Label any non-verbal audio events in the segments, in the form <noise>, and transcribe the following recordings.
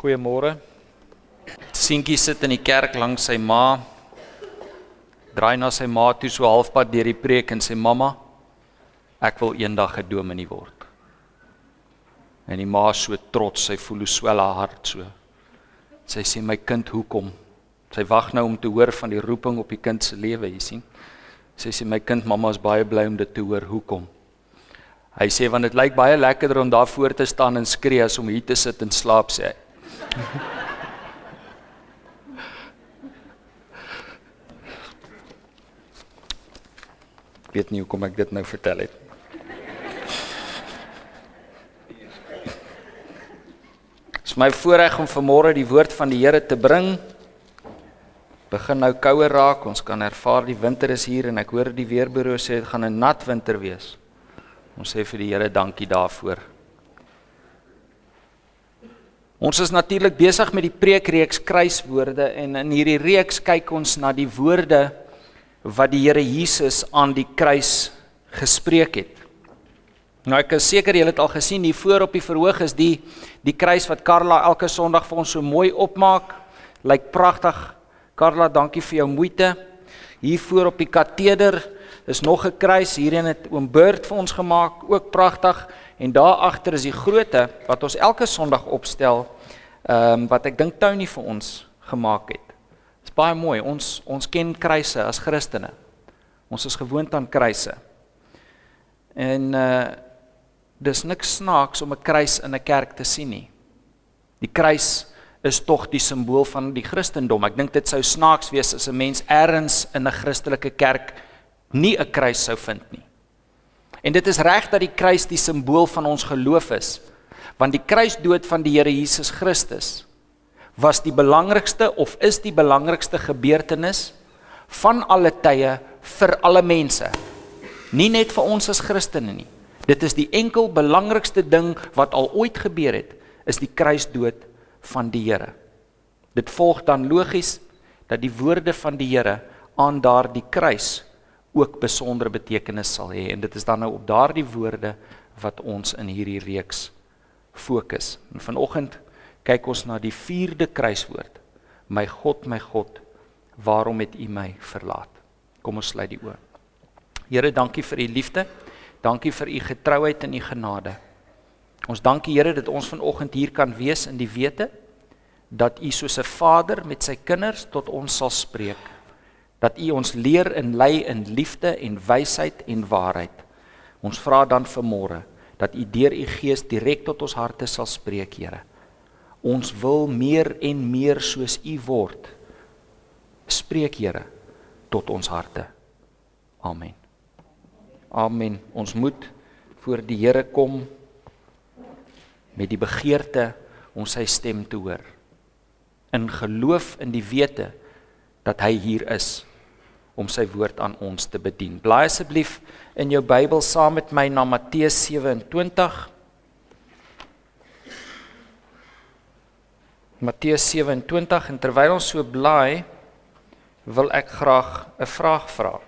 Goeiemôre. Seentjie sit in die kerk langs sy ma. Draai na sy ma toe so halfpad deur die preek en sê mamma, ek wil eendag 'n dominee word. En die ma so trots, sy voel hoe swel haar hart so. Sy sê my kind, hoekom? Sy wag nou om te hoor van die roeping op die kind se lewe, jy sien. Sy sê my kind, mamma is baie bly om dit te hoor. Hoekom? Hy sê want dit lyk baie lekkerder om daar voor te staan en skree as om hier te sit en slaap sê hy. Ek <laughs> weet nie hoekom ek dit nou vertel het. Dit is my voorreg om vanmôre die woord van die Here te bring. Begin nou kouer raak, ons kan ervaar die winter is hier en ek hoor die weerbureau sê dit gaan 'n nat winter wees. Ons vir die Here dankie daarvoor. Ons is natuurlik besig met die preekreeks kruiswoorde en in hierdie reeks kyk ons na die woorde wat die Here Jesus aan die kruis gespreek het. Nou ek is seker julle het al gesien hier voor op die verhoog is die die kruis wat Karla elke Sondag vir ons so mooi opmaak. Lyk pragtig. Karla, dankie vir jou moeite. Hier voor op die kateder is nog 'n kruis. Hierheen het oom Burt vir ons gemaak, ook pragtig. En daar agter is die grootte wat ons elke Sondag opstel, ehm um, wat ek dink Tony vir ons gemaak het. Dit's baie mooi. Ons ons ken kruise as Christene. Ons is gewoond aan kruise. En uh dis niks snaaks om 'n kruis in 'n kerk te sien nie. Die kruis is tog die simbool van die Christendom. Ek dink dit sou snaaks wees as 'n mens eers in 'n Christelike kerk nie 'n kruis sou vind nie. En dit is reg dat die kruis die simbool van ons geloof is, want die kruisdood van die Here Jesus Christus was die belangrikste of is die belangrikste gebeurtenis van alle tye vir alle mense. Nie net vir ons as Christene nie. Dit is die enkel belangrikste ding wat al ooit gebeur het, is die kruisdood van die Here. Dit volg dan logies dat die woorde van die Here aan daardie kruis ook besondere betekenis sal hê en dit is dan nou op daardie woorde wat ons in hierdie reeks fokus. En vanoggend kyk ons na die vierde kruiswoord. My God, my God, waarom het U my verlaat? Kom ons sluit die oë. Here, dankie vir U liefde. Dankie vir U getrouheid en U genade. Ons dankie Here dat ons vanoggend hier kan wees in die wete dat U soos 'n vader met sy kinders tot ons sal spreek dat U ons leer en lei in liefde en wysheid en waarheid. Ons vra dan vanmôre dat U deur U Gees direk tot ons harte sal spreek, Here. Ons wil meer en meer soos U word. Spreek, Here, tot ons harte. Amen. Amen. Ons moet voor die Here kom met die begeerte om sy stem te hoor. In geloof in die wete dat hy hier is om sy woord aan ons te bedien. Blaai asseblief in jou Bybel saam met my na Matteus 27. Matteus 27 en terwyl ons so blaai, wil ek graag 'n vraag vra.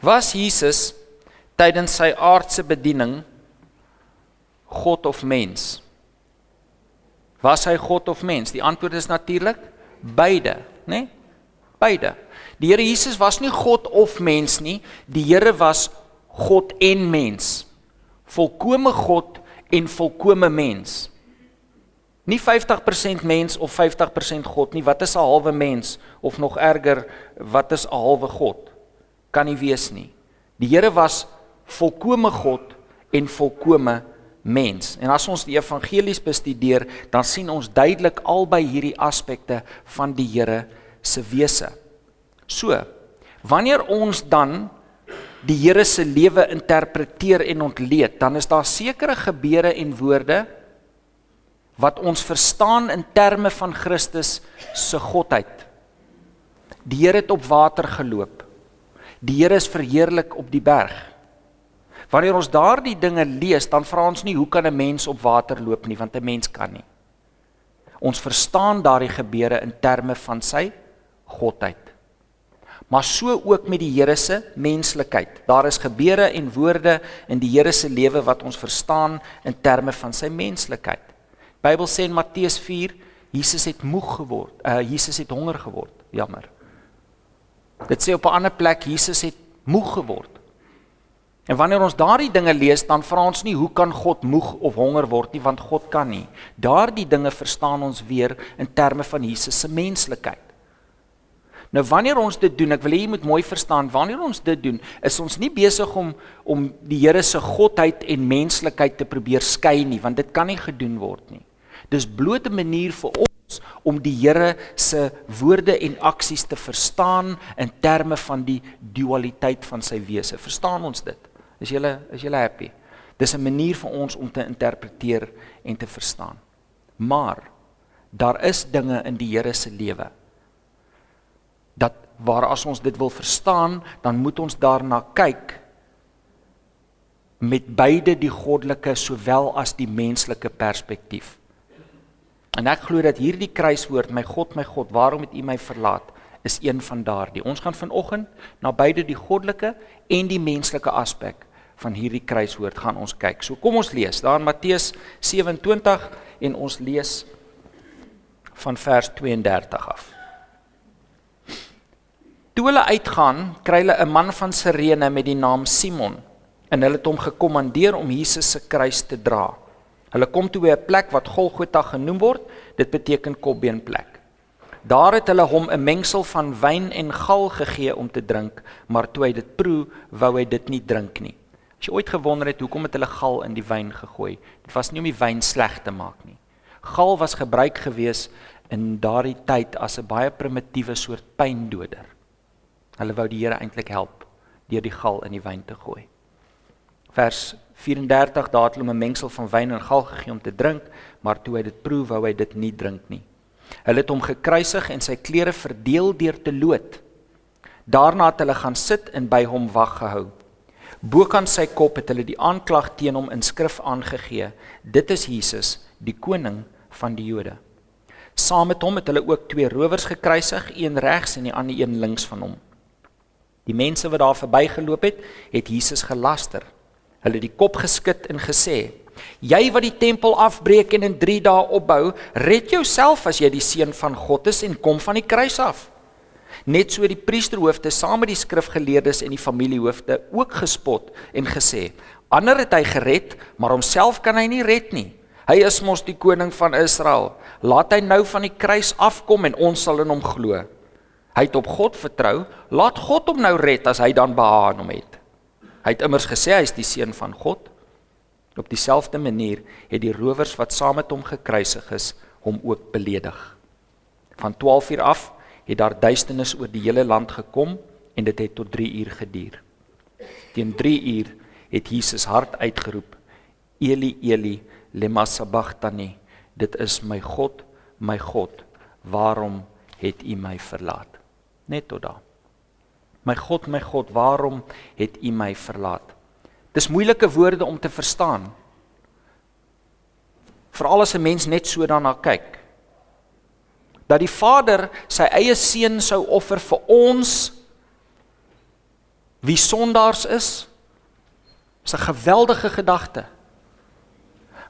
Was Jesus tydens sy aardse bediening God of mens? Was hy God of mens? Die antwoord is natuurlik beide, né? Nee? Beide. Die Here Jesus was nie God of mens nie, die Here was God en mens. Volkomme God en volkomme mens. Nie 50% mens of 50% God nie. Wat is 'n halwe mens of nog erger, wat is 'n halwe God? Kan nie wees nie. Die Here was volkomme God en volkomme mens. En as ons die evangelies bestudeer, dan sien ons duidelik albei hierdie aspekte van die Here se wese. So, wanneer ons dan die Here se lewe interpreteer en ontleed, dan is daar sekere gebeure en woorde wat ons verstaan in terme van Christus se godheid. Die Here het op water geloop. Die Here is verheerlik op die berg. Wanneer ons daardie dinge lees, dan vra ons nie hoe kan 'n mens op water loop nie, want 'n mens kan nie. Ons verstaan daardie gebeure in terme van sy godheid. Maar so ook met die Here se menslikheid. Daar is gebeure en woorde in die Here se lewe wat ons verstaan in terme van sy menslikheid. Bybel sê in Matteus 4, Jesus het moeg geword. Uh Jesus het honger geword. Jammer. Dit sê op 'n ander plek Jesus het moeg geword. En wanneer ons daardie dinge lees, dan vra ons nie hoe kan God moeg of honger word nie, want God kan nie. Daardie dinge verstaan ons weer in terme van Jesus se menslikheid. Nou wanneer ons dit doen, ek wil hê jy moet mooi verstaan, wanneer ons dit doen, is ons nie besig om om die Here se godheid en menslikheid te probeer skei nie, want dit kan nie gedoen word nie. Dis bloot 'n manier vir ons om die Here se woorde en aksies te verstaan in terme van die dualiteit van sy wese. Verstaan ons dit? Is julle is julle happy? Dis 'n manier vir ons om te interpreteer en te verstaan. Maar daar is dinge in die Here se lewe dat waar as ons dit wil verstaan, dan moet ons daarna kyk met beide die goddelike sowel as die menslike perspektief. En ek glo dat hierdie kruiswoord, my God, my God, waarom het U my verlaat, is een van daardie. Ons gaan vanoggend na beide die goddelike en die menslike aspek van hierdie kruiswoord gaan ons kyk. So kom ons lees daar in Matteus 27 en ons lees van vers 32 af. Toe hulle uitgaan, kry hulle 'n man van Sirene met die naam Simon en hulle het hom gekommandeer om Jesus se kruis te dra. Hulle kom toe by 'n plek wat Golgotha genoem word. Dit beteken kopbeenplek. Daar het hulle hom 'n mengsel van wyn en gal gegee om te drink, maar toe hy dit proe, wou hy dit nie drink nie. As jy ooit gewonder het hoekom het hulle gal in die wyn gegooi? Dit was nie om die wyn sleg te maak nie. Gal was gebruik gewees in daardie tyd as 'n baie primitiewe soort pyndoder. Hulle wou die Here eintlik help deur die gal in die wyn te gooi. Vers 34 daar het hulle 'n mengsel van wyn en gal gegee om te drink, maar toe hy dit proe, wou hy dit nie drink nie. Hulle het hom gekruisig en sy klere verdeel deur te loot. Daarna het hulle gaan sit en by hom wag gehou. Bokant sy kop het hulle die aanklag teen hom in skrif aangegee: Dit is Jesus, die koning van die Jode. Saam met hom het hulle ook twee rowers gekruisig, een regs en die ander een links van hom. Die mense wat daar verbygeloop het, het Jesus gelaster hulle die kop geskit en gesê: "Jy wat die tempel afbreek en in 3 dae opbou, red jouself as jy die seun van God is en kom van die kruis af." Net so die priesterhoofde saam met die skrifgeleerdes en die familiehoofde ook gespot en gesê: "Ander het hy gered, maar homself kan hy nie red nie. Hy is mos die koning van Israel. Laat hy nou van die kruis afkom en ons sal in hom glo." Hy het op God vertrou, laat God hom nou red as hy dan behaag hom het. Hy het immers gesê hy is die seun van God. Op dieselfde manier het die rowers wat saam met hom gekruisig is, hom ook beledig. Van 12 uur af het daar duisternis oor die hele land gekom en dit het tot 3 uur geduur. Teen 3 uur het Jesus hard uitgeroep: Eli Eli lema sabachthani. Dit is my God, my God, waarom het U my verlaat? Net tot daar. My God, my God, waarom het U my verlaat? Dis moeilike woorde om te verstaan. Veral as 'n mens net so daarna kyk. Dat die Vader sy eie seun sou offer vir ons wie sondaars is, is 'n geweldige gedagte.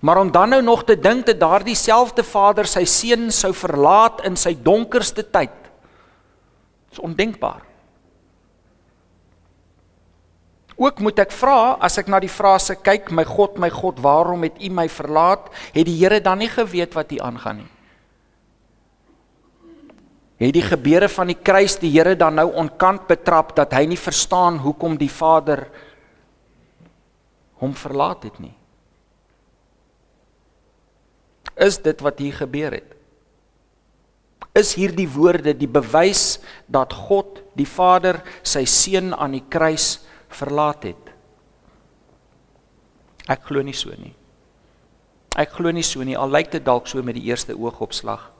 Maar om dan nou nog te dink dat daardie selfde Vader sy seun sou verlaat in sy donkerste tyd, is ondenkbaar. Ook moet ek vra as ek na die frase kyk, my God, my God, waarom het U my verlaat? Het die Here dan nie geweet wat hier aangaan nie? Het die gebeure van die kruis die Here dan nou onkant betrap dat hy nie verstaan hoekom die Vader hom verlaat het nie? Is dit wat hier gebeur het? Is hierdie woorde die bewys dat God, die Vader, sy seun aan die kruis verlaat het. Ek glo nie so nie. Ek glo nie so nie al lyk dit dalk so met die eerste oogopslag.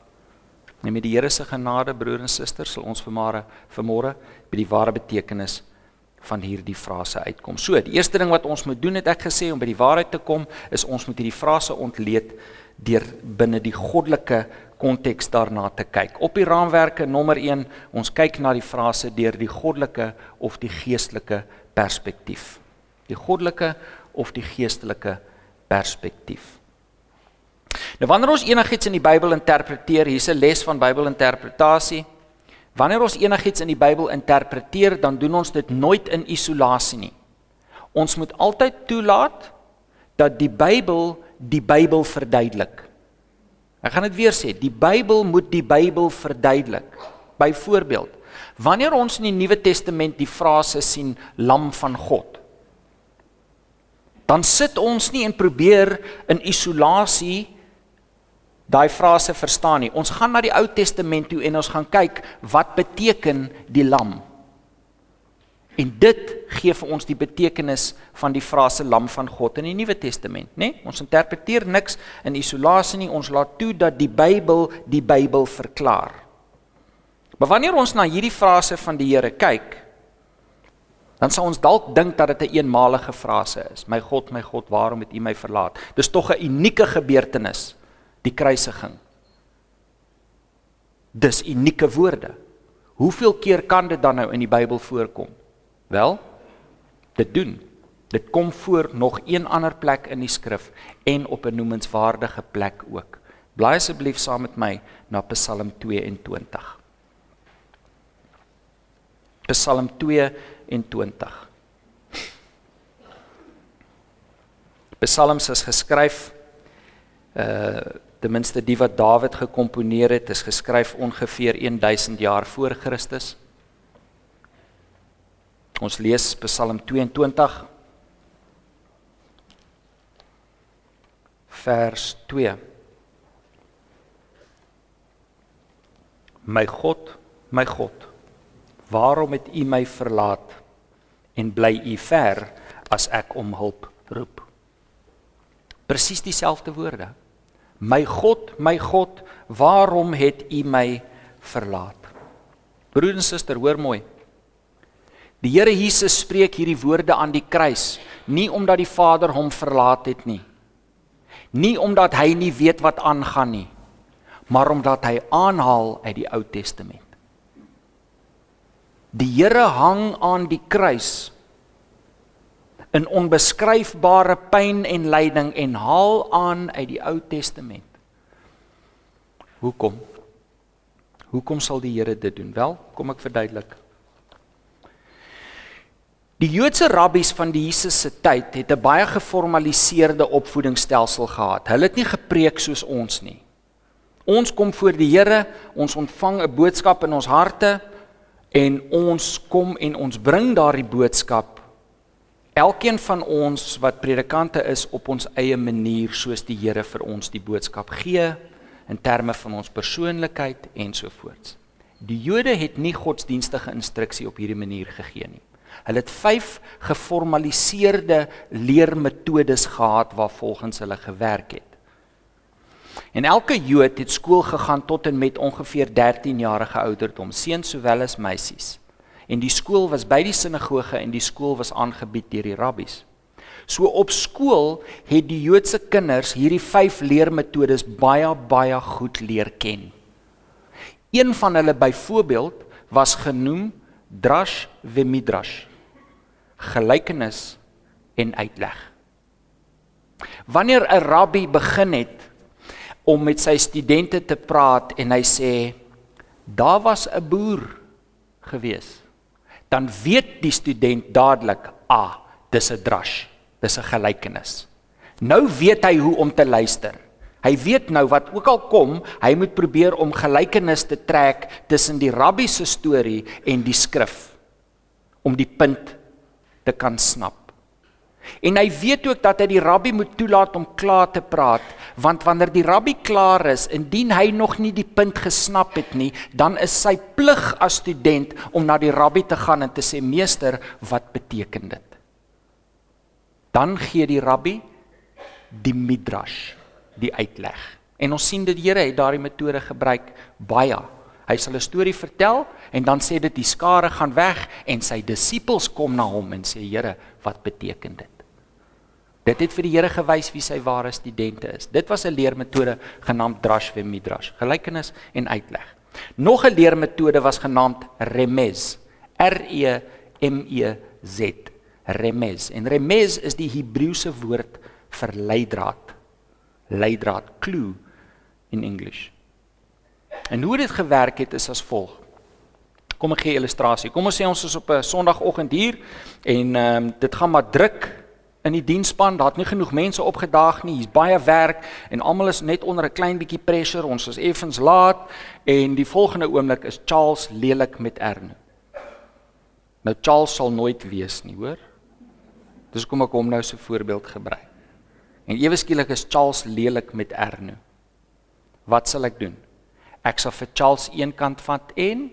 En met die Here se genade broer en susters sal ons vermare vermôre by die ware betekenis van hierdie frase uitkom. So, die eerste ding wat ons moet doen het ek gesê om by die waarheid te kom, is ons moet hierdie frase ontleed deur binne die goddelike konteks daarna te kyk. Op die raamwerke nommer 1, ons kyk na die frase deur die goddelike of die geestelike perspektief. Die goddelike of die geestelike perspektief. Nou wanneer ons enigiets in die Bybel interpreteer, hier's 'n les van Bybelinterpretasie. Wanneer ons enigiets in die Bybel interpreteer, dan doen ons dit nooit in isolasie nie. Ons moet altyd toelaat dat die Bybel die Bybel verduidelik. Ek gaan dit weer sê, die Bybel moet die Bybel verduidelik. Byvoorbeeld, wanneer ons in die Nuwe Testament die frase sien lam van God, dan sit ons nie en probeer in isolasie daai frase verstaan nie. Ons gaan na die Ou Testament toe en ons gaan kyk wat beteken die lam. En dit gee vir ons die betekenis van die frase lam van God in die Nuwe Testament, né? Nee? Ons interpreteer niks in isolasie nie. Ons laat toe dat die Bybel die Bybel verklaar. Maar wanneer ons na hierdie frase van die Here kyk, dan sal ons dalk dink dat dit 'n een eenmalige frase is. My God, my God, waarom het U my verlaat? Dis tog 'n unieke gebeurtenis die kruisiging. Dis unieke woorde. Hoeveel keer kan dit dan nou in die Bybel voorkom? Wel, dit doen. Dit kom voor nog een ander plek in die skrif en op 'n noemenswaardige plek ook. Blaai asseblief saam met my na Psalm 22. Psalm 22. Psalms is geskryf uh ten minste die wat Dawid gekomponeer het, is geskryf ongeveer 1000 jaar voor Christus. Ons lees Psalm 22 vers 2. My God, my God, waarom het U my verlaat en bly U ver as ek om hulp roep? Presies dieselfde woorde. My God, my God, waarom het U my verlaat? Broer en suster, hoor mooi. Die Here Jesus spreek hierdie woorde aan die kruis, nie omdat die Vader hom verlaat het nie. Nie omdat hy nie weet wat aangaan nie, maar omdat hy aanhaal uit die Ou Testament. Die Here hang aan die kruis in onbeskryfbare pyn en lyding en haal aan uit die Ou Testament. Hoekom? Hoekom sal die Here dit doen? Wel, kom ek verduidelik. Die Joodse rabbies van die Jesus se tyd het 'n baie geformaliseerde opvoedingsstelsel gehad. Hulle het nie gepreek soos ons nie. Ons kom voor die Here, ons ontvang 'n boodskap in ons harte en ons kom en ons bring daardie boodskap Elkeen van ons wat predikante is op ons eie manier soos die Here vir ons die boodskap gee in terme van ons persoonlikheid ensovoorts. Die Jode het nie godsdienstige instruksie op hierdie manier gegee nie. Hulle het vyf geformaliseerde leermetodes gehad waar volgens hulle gewerk het. En elke Jood het skool gegaan tot en met ongeveer 13 jarige ouderdom, seuns sowel as meisies en die skool was by die sinagoge en die skool was aangebied deur die rabbies. So op skool het die Joodse kinders hierdie vyf leermetodes baie baie goed leer ken. Een van hulle byvoorbeeld was genoem drash ve midrash. Gelykenis en uitleg. Wanneer 'n rabbi begin het om met sy studente te praat en hy sê daar was 'n boer gewees dan weet die student dadelik, ah, dis 'n drash, dis 'n gelykenis. Nou weet hy hoe om te luister. Hy weet nou wat ook al kom, hy moet probeer om gelykenis te trek tussen die rabbi se storie en die skrif om die punt te kan snap. En hy weet ook dat hy die rabbi moet toelaat om klaar te praat, want wanneer die rabbi klaar is, indien hy nog nie die punt gesnap het nie, dan is sy plig as student om na die rabbi te gaan en te sê: "Meester, wat beteken dit?" Dan gee die rabbi die midrash, die uitleg. En ons sien dat die Here het daardie metode gebruik baie Hy sal 'n storie vertel en dan sê dit die skare gaan weg en sy disippels kom na hom en sê Here, wat beteken dit? Dit het vir die Here gewys wie sy ware studente is. Dit was 'n leermetode genaamd drash ve midrash, gelykenis en uitleg. Nog 'n leermetode was genaamd remez. R E M E Z. Remez. En remez is die Hebreëse woord vir leidraad. Leidraad, clue in Engels. En hoe dit gewerk het is as volg. Kom ek gee 'n illustrasie. Kom ons sê ons is op 'n Sondagoggend hier en ehm um, dit gaan maar druk in die diensspan. Daar't nie genoeg mense opgedaag nie. Hier's baie werk en almal is net onder 'n klein bietjie pressure. Ons is effens laat en die volgende oomblik is Charles lelik met Erno. Nou Charles sal nooit wees nie, hoor? Dis kom ek hom nou so voorbeeld gebruik. En ewe skielik is Charles lelik met Erno. Wat sal ek doen? Ek sal vir Charles een kant vat en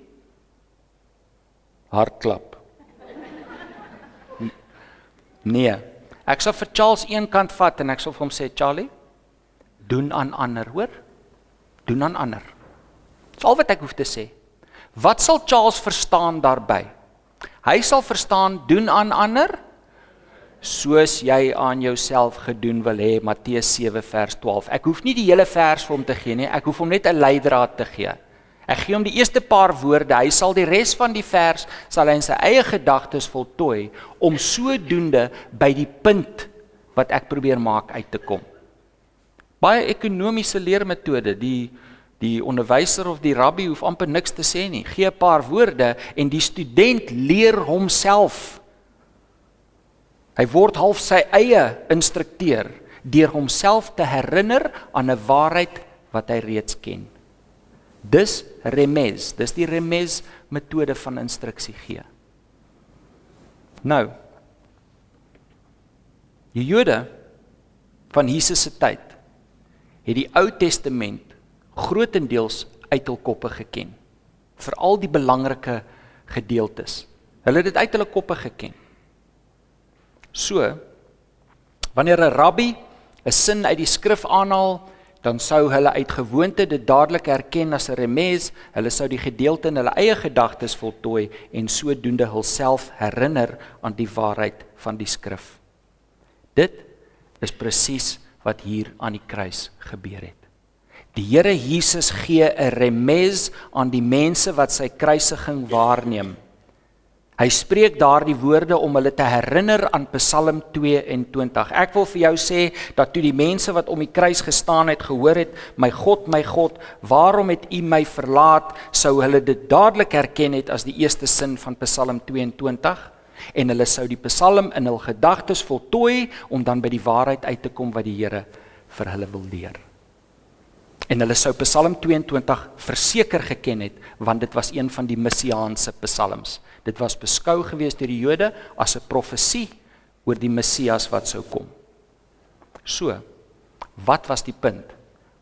hardklap. Nee. Ek sal vir Charles een kant vat en ek sal vir hom sê Charlie, doen aan ander, hoor? Doen aan ander. Dis al wat ek hoef te sê. Wat sal Charles verstaan daarbey? Hy sal verstaan doen aan ander soos jy aan jouself gedoen wil hê Matteus 7 vers 12. Ek hoef nie die hele vers vir hom te gee nie, ek hoef hom net 'n leidraad te gee. Ek gee hom die eerste paar woorde, hy sal die res van die vers sal hy in sy eie gedagtes voltooi om sodoende by die punt wat ek probeer maak uit te kom. Baie ekonomiese leermetode, die die onderwyser of die rabbi hoef amper niks te sê nie. Gee 'n paar woorde en die student leer homself Hy word half sy eie instrukteur deur homself te herinner aan 'n waarheid wat hy reeds ken. Dis remez, dis die remez metode van instruksie gee. Nou die Jode van Jesus se tyd het die Ou Testament grootendeels uit hul koppe geken. Veral die belangrike gedeeltes. Hulle het dit uit hulle koppe geken. So wanneer 'n rabbi 'n sin uit die skrif aanhaal, dan sou hulle uit gewoonte dit dadelik herken as 'n remes, hulle sou die gedeelte in hulle eie gedagtes voltooi en sodoende hulself herinner aan die waarheid van die skrif. Dit is presies wat hier aan die kruis gebeur het. Die Here Jesus gee 'n remes aan die mense wat sy kruisiging waarneem. Hy spreek daardie woorde om hulle te herinner aan Psalm 22. Ek wil vir jou sê dat toe die mense wat om die kruis gestaan het gehoor het, "My God, my God, waarom het U my verlaat?" sou hulle dit dadelik herken het as die eerste sin van Psalm 22 en hulle sou die Psalm in hul gedagtes voltooi om dan by die waarheid uit te kom wat die Here vir hulle wil leer. En hulle sou Psalm 22 verseker geken het want dit was een van die messiaanse psalms. Dit was beskou gewees deur die Jode as 'n profesie oor die Messias wat sou kom. So, wat was die punt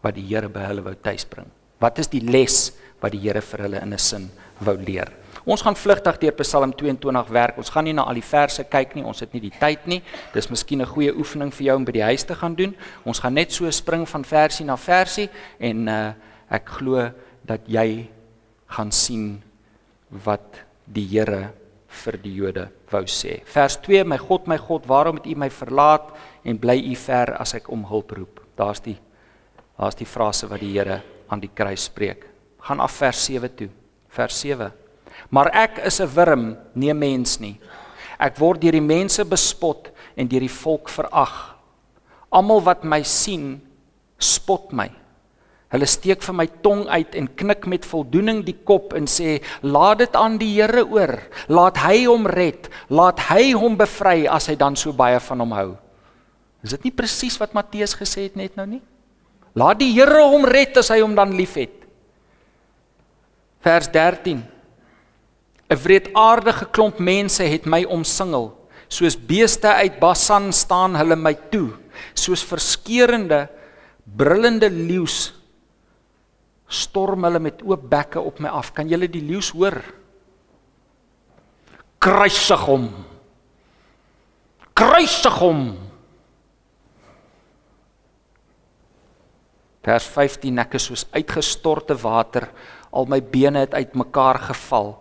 wat die Here by hulle wou tuisbring? Wat is die les wat die Here vir hulle in 'n sin wou leer? Ons gaan vlugtig deur Psalm 22 werk. Ons gaan nie na al die verse kyk nie. Ons het nie die tyd nie. Dis miskien 'n goeie oefening vir jou om by die huis te gaan doen. Ons gaan net so spring van versie na versie en uh ek glo dat jy gaan sien wat die Here vir die Jode wou sê. Vers 2: My God, my God, waarom het U my verlaat en bly U ver as ek om hulp roep? Daar's die daar's die frase wat die Here aan die kruis spreek. Gaan af vers 7 toe. Vers 7. Maar ek is 'n wurm, nie 'n mens nie. Ek word deur die mense bespot en deur die volk verag. Almal wat my sien, spot my. Hulle steek vir my tong uit en knik met voldoening die kop en sê: "Laat dit aan die Here oor. Laat hy hom red. Laat hy hom bevry as hy dan so baie van hom hou." Is dit nie presies wat Matteus gesê het net nou nie? Laat die Here hom red as hy hom dan liefhet. Vers 13. 'n Wreedaardige klomp mense het my omsingel. Soos beeste uit Basan staan hulle my toe, soos verskeurende brullende leeu's storm hulle met oop bekke op my af. Kan julle die leeu's hoor? Kruisig hom. Kruisig hom. Vers 15 ek is soos uitgestorte water, al my bene het uitmekaar geval.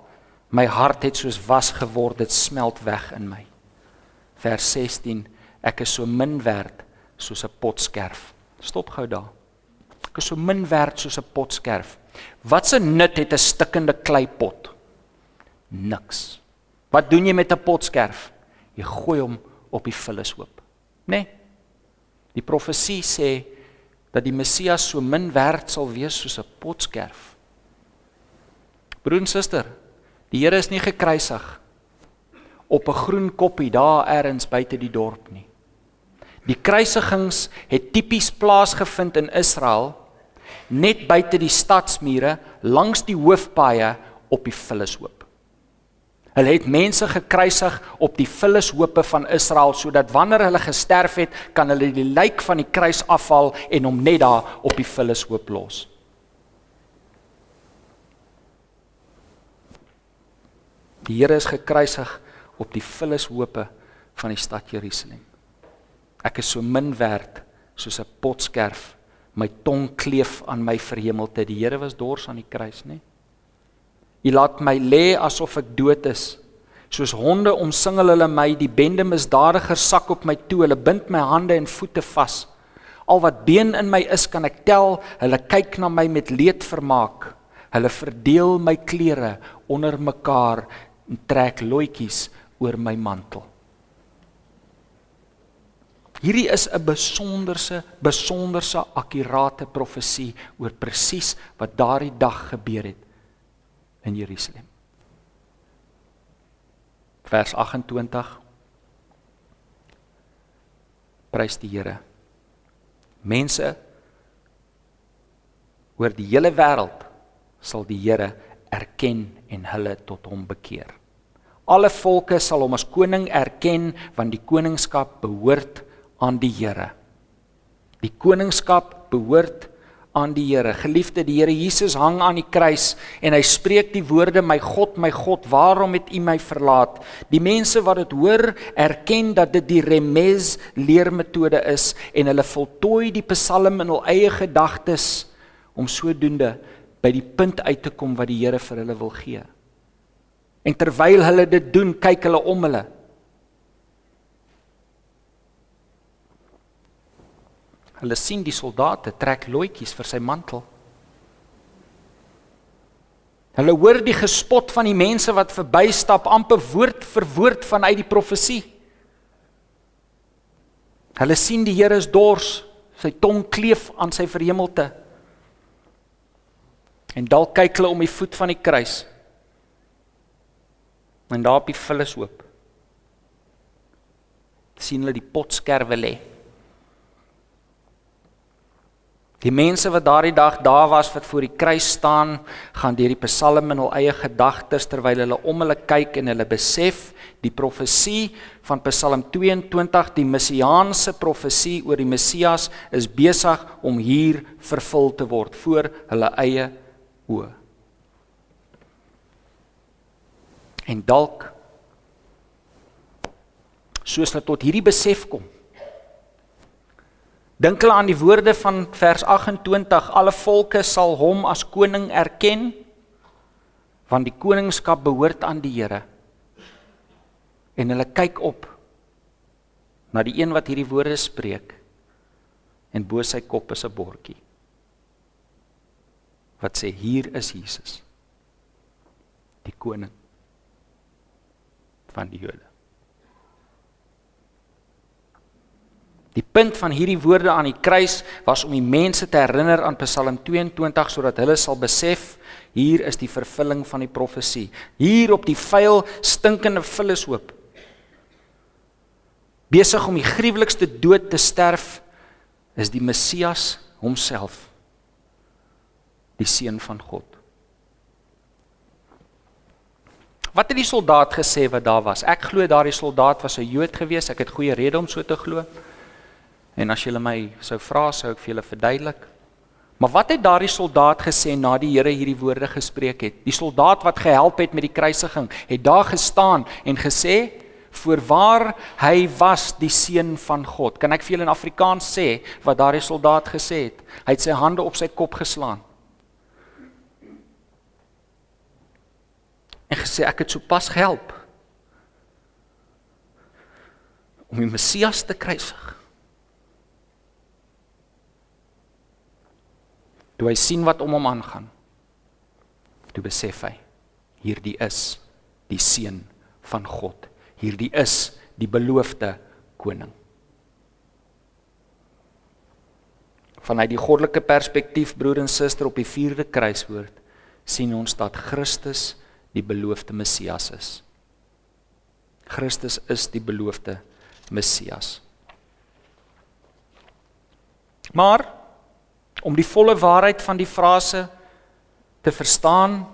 My hart het soos was geword, dit smelt weg in my. Vers 16 ek is so min werd soos 'n potskerf. Stop gou daar. Ek is so min werd soos 'n potskerf. Wat se nut het 'n stikkende kleipot? Niks. Wat doen jy met 'n potskerf? Jy gooi hom op die vullishoop. Né? Nee. Die profesie sê dat die Messias so min werd sal wees soos 'n potskerf. Broer en suster, die Here is nie gekruisig op 'n groen koppie daar elders buite die dorp nie. Die kruisigings het tipies plaasgevind in Israel net buite die stadsmure langs die hoofpaaie op die vullishoop. Hulle het mense gekruisig op die vullishoope van Israel sodat wanneer hulle gesterf het, kan hulle die lijk van die kruis afhaal en hom net daar op die vullishoop los. Die Here is gekruisig op die vullishoope van die stad Jerusalem. Ek is so min werd soos 'n potskerf. My tong kleef aan my verhemelte. Die Here was dors aan die kruis? Nee? U laat my lê asof ek dood is. Soos honde omsingel hulle my, die bende misdadigers sak op my toe, hulle bind my hande en voete vas. Al wat been in my is, kan ek tel. Hulle kyk na my met leed vermaak. Hulle verdeel my klere onder mekaar en trek loetjies oor my mantel. Hierdie is 'n besonderse besonderse akkurate profesie oor presies wat daardie dag gebeur het in Jerusalem. Vers 28 Prys die Here. Mense oor die hele wêreld sal die Here erken en hulle tot hom bekeer. Alle volke sal hom as koning erken want die koningskap behoort aan die Here. Die koningskap behoort aan die Here. Geliefde, die Here Jesus hang aan die kruis en hy spreek die woorde: "My God, my God, waarom het U my verlaat?" Die mense wat dit hoor, erken dat dit die Remes leermetode is en hulle voltooi die Psalm in hul eie gedagtes om sodoende by die punt uit te kom wat die Here vir hulle wil gee. En terwyl hulle dit doen, kyk hulle om hulle Hulle sien die soldate trek loetjies vir sy mantel. Hulle hoor die gespot van die mense wat verbystap amper woord vir woord vanuit die profesie. Hulle sien die Here is dors, sy tong kleef aan sy verhemelte. En dalk kyk hulle om die voet van die kruis. En daar op die vullis oop. sien hulle die potskerwe lê. Die mense wat daardie dag daar was wat voor die kruis staan, gaan deur die Psalm in hul eie gedagtes terwyl hulle om hulle kyk en hulle besef die profesie van Psalm 22, die messiaanse profesie oor die Messias is besig om hier vervul te word voor hulle eie oë. En dalk soos hulle tot hierdie besef kom, Dink hulle aan die woorde van vers 28: Alle volke sal hom as koning erken, want die koningskap behoort aan die Here. En hulle kyk op na die een wat hierdie woorde spreek en bo sy kop is 'n bordjie wat sê hier is Jesus die koning van die Jode Die punt van hierdie woorde aan die kruis was om die mense te herinner aan Psalm 22 sodat hulle sal besef hier is die vervulling van die profesie. Hier op die vuil stinkende vullishoop besig om die gruwelikste dood te sterf is die Messias homself die seun van God. Wat het die soldaat gesê wat daar was? Ek glo daardie soldaat was 'n Jood gewees. Ek het goeie rede om so te glo. En as julle my sou vra, sou ek vir julle verduidelik. Maar wat het daardie soldaat gesê na die Here hierdie woorde gespreek het? Die soldaat wat gehelp het met die kruisiging, het daar gestaan en gesê: voorwaar hy was die seun van God. Kan ek vir julle in Afrikaans sê wat daardie soldaat gesê het? Hy het sy hande op sy kop geslaan. En gesê ek het sopas gehelp om die Messias te kruisig. Toe hy sien wat om hom aangaan, toe besef hy hierdie is die seun van God. Hierdie is die beloofde koning. Vanuit die goddelike perspektief broer en suster op die 4de kruiswoord sien ons dat Christus die beloofde Messias is. Christus is die beloofde Messias. Maar om die volle waarheid van die frase te verstaan,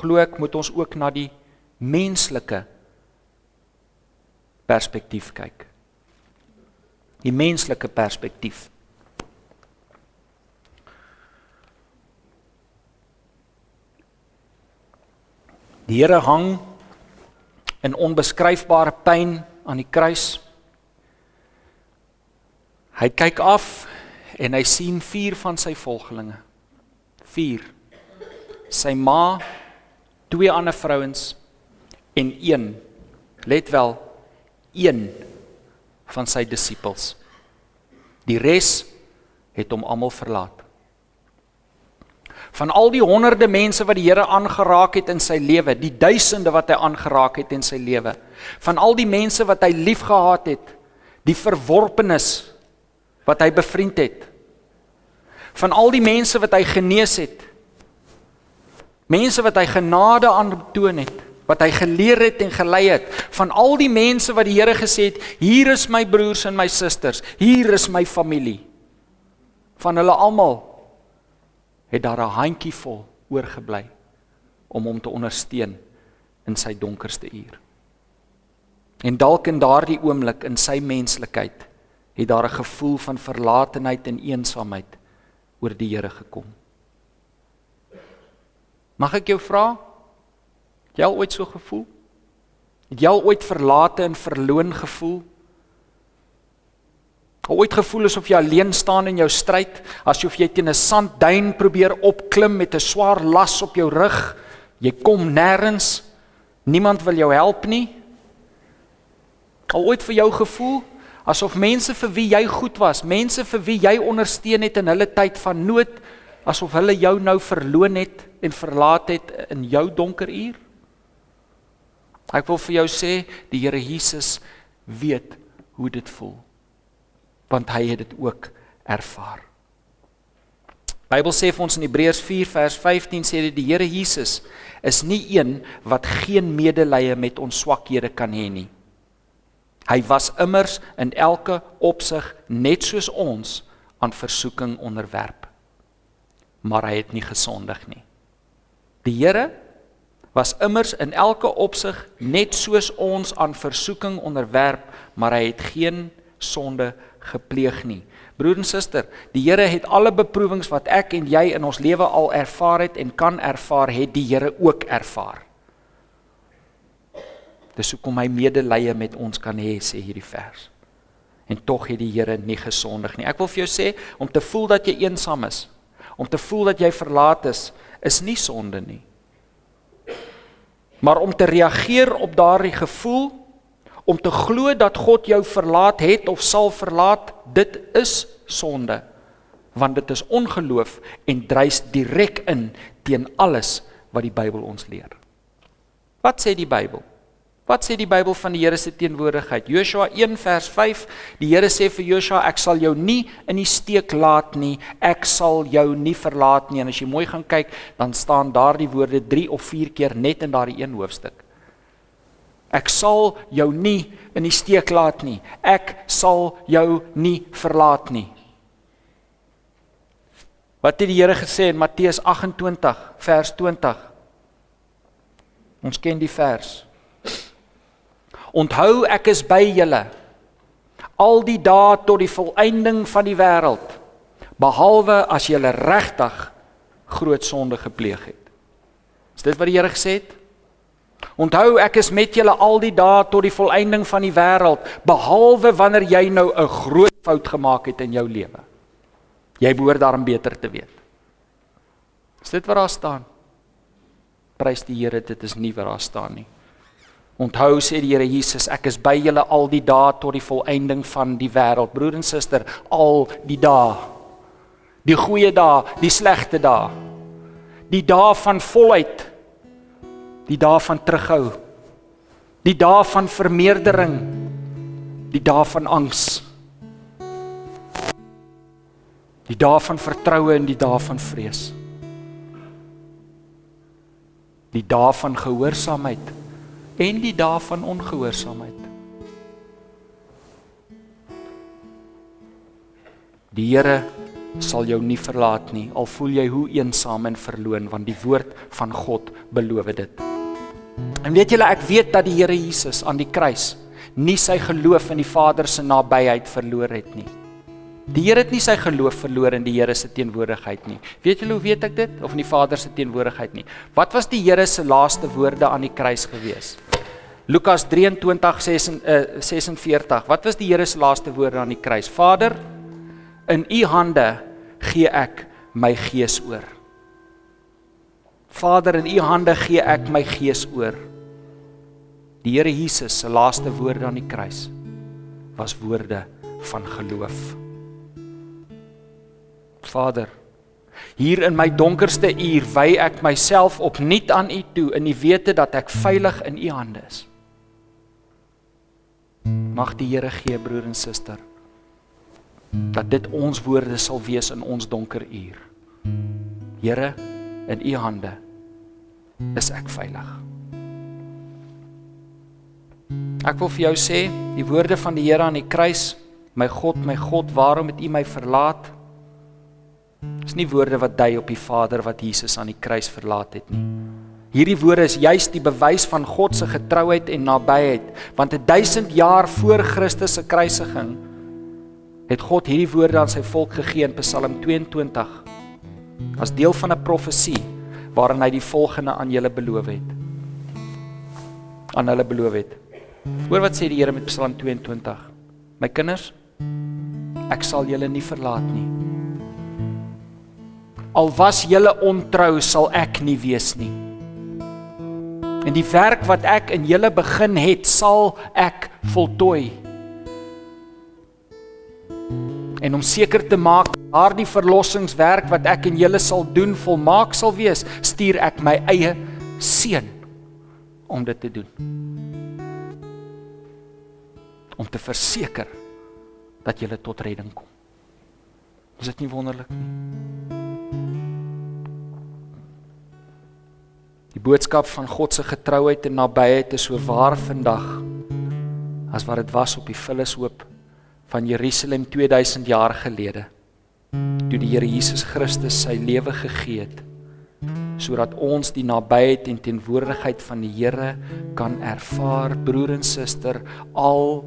glo ek moet ons ook na die menslike perspektief kyk. Die menslike perspektief. Die Here hang in onbeskryfbare pyn aan die kruis. Hy kyk af en hy sien vier van sy volgelinge. 4. Sy ma, twee ander vrouens en een let wel een van sy disippels. Die res het hom almal verlaat. Van al die honderde mense wat die Here aangeraak het in sy lewe, die duisende wat hy aangeraak het in sy lewe, van al die mense wat hy liefgehad het, die verworpenes wat hy bevriend het, van al die mense wat hy genees het, mense wat hy genade aantoon het, wat hy geleer het en gelei het van al die mense wat die Here gesê het hier is my broers en my susters hier is my familie van hulle almal het daar 'n handjie vol oorgebly om hom te ondersteun in sy donkerste uur en dalk in daardie oomblik in sy menslikheid het daar 'n gevoel van verlatenheid en eensaamheid oor die Here gekom Mag ek jou vra Het jy al ooit so gevoel? Het jy al ooit verlate en verloon gevoel? Al ooit gevoel asof jy alleen staan in jou stryd, asof jy teen 'n sandduin probeer opklim met 'n swaar las op jou rug? Jy kom nêrens. Niemand wil jou help nie. Al ooit vir jou gevoel asof mense vir wie jy goed was, mense vir wie jy ondersteun het in hulle tyd van nood, asof hulle jou nou verloon het en verlaat het in jou donker uur? Ek wil vir jou sê die Here Jesus weet hoe dit voel. Want hy het dit ook ervaar. Bybel sê vir ons in Hebreërs 4 vers 15 sê dit die Here Jesus is nie een wat geen medelee met ons swakhede kan hê nie. Hy was immers in elke opsig net soos ons aan versoeking onderwerp. Maar hy het nie gesondig nie. Die Here was immers in elke opsig net soos ons aan versoeking onderwerp, maar hy het geen sonde gepleeg nie. Broer en suster, die Here het alle beproewings wat ek en jy in ons lewe al ervaar het en kan ervaar, het die Here ook ervaar. Dis hoekom hy medelee met ons kan hê, sê hierdie vers. En tog het die Here nie gesondig nie. Ek wil vir jou sê om te voel dat jy eensaam is, om te voel dat jy verlaat is, is nie sonde nie. Maar om te reageer op daardie gevoel, om te glo dat God jou verlaat het of sal verlaat, dit is sonde. Want dit is ongeloof en dryf direk in teen alles wat die Bybel ons leer. Wat sê die Bybel? Wat sê die Bybel van die Here se teenwoordigheid? Joshua 1 vers 5. Die Here sê vir Joshua, ek sal jou nie in die steek laat nie. Ek sal jou nie verlaat nie. En as jy mooi gaan kyk, dan staan daardie woorde 3 of 4 keer net in daardie een hoofstuk. Ek sal jou nie in die steek laat nie. Ek sal jou nie verlaat nie. Wat het die Here gesê in Matteus 28 vers 20? Ons ken die vers. Onthou ek is by julle al die dae tot die volëinding van die wêreld behalwe as jy regtig groot sonde gepleeg het. Is dit wat die Here gesê het? Onthou ek is met julle al die dae tot die volëinding van die wêreld, behalwe wanneer jy nou 'n groot fout gemaak het in jou lewe. Jy behoort daarom beter te weet. Is dit wat daar staan? Prys die Here, dit is nie wat daar staan nie. Onthou sê die Here Jesus, ek is by julle al die dae tot die volëinding van die wêreld. Broer en suster, al die dae. Die goeie dae, die slegte dae. Die dae van volheid die dae van terughou. Die dae van vermeerdering. Die dae van angs. Die dae van vertroue en die dae van vrees. Die dae van gehoorsaamheid en die dae van ongehoorsaamheid. Die Here sal jou nie verlaat nie al voel jy hoe eensaam en verloon want die woord van God beloof dit En weet julle, ek weet dat die Here Jesus aan die kruis nie sy geloof in die Vader se nabyheid verloor het nie. Die Here het nie sy geloof verloor in die Here se teenwoordigheid nie. Weet julle hoe weet ek dit of in die Vader se teenwoordigheid nie? Wat was die Here se laaste woorde aan die kruis gewees? Lukas 23:46 uh, Wat was die Here se laaste woorde aan die kruis? Vader, in U hande gee ek my gees oor. Vader, in U hande gee ek my gees oor. Die Here Jesus se laaste woorde aan die kruis was woorde van geloof. Vader, hier in my donkerste uur wy ek myself opnuut aan U toe in die wete dat ek veilig in U hande is. Mag die Here gee broer en suster dat dit ons woorde sal wees in ons donker uur. Here, in U hande is ek veilig. Ek wil vir jou sê, die woorde van die Here aan die kruis, my God, my God, waarom het U my verlaat? Dis nie woorde wat dui op die Vader wat Jesus aan die kruis verlaat het nie. Hierdie woorde is juis die bewys van God se getrouheid en nabyheid, want 1000 jaar voor Christus se kruisiging het God hierdie woorde aan sy volk gegee in Psalm 22 as deel van 'n profesie waarin hy die volgende aan julle beloof het. Aan hulle beloof het. Hoor wat sê die Here met Psalm 22. My kinders, ek sal julle nie verlaat nie. Al was julle ontrou, sal ek nie wees nie. En die werk wat ek in julle begin het, sal ek voltooi en om seker te maak daardie verlossingswerk wat ek en julle sal doen volmaak sal wees, stuur ek my eie seun om dit te doen. Om te verseker dat julle tot redding kom. Is dit nie wonderlik nie? Die boodskap van God se getrouheid en nabyheid is so waar vandag as wat dit was op die Vullishoop van Jerusalem 2000 jaar gelede toe die Here Jesus Christus sy lewe gegee het sodat ons die nabyheid en teenwoordigheid van die Here kan ervaar broer en suster al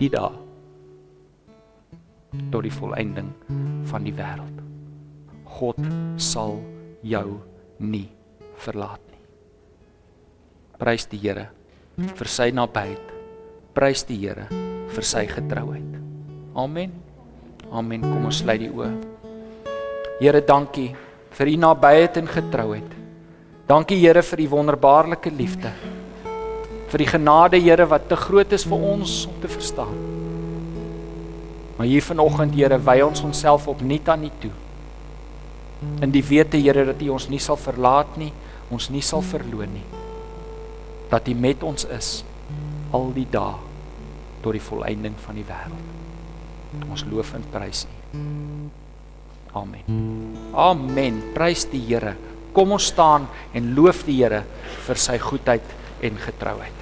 die dae tot die volëinding van die wêreld God sal jou nie verlaat nie. Prys die Here vir sy nabyheid prys die Here vir sy getrouheid. Amen. Amen. Kom ons sluit die oë. Here, dankie vir u nabyheid en getrouheid. Dankie Here vir u wonderbaarlike liefde. Vir die genade Here wat te groot is vir ons om te verstaan. Maar hier vanoggend Here, wy ons onsself opnuut aan u toe. In die wete Here dat u ons nie sal verlaat nie, ons nie sal verloon nie. Dat u met ons is al die dae tot die volëinding van die wêreld. Ons loof en prys U. Amen. Amen. Prys die Here. Kom ons staan en loof die Here vir sy goedheid en getrouheid.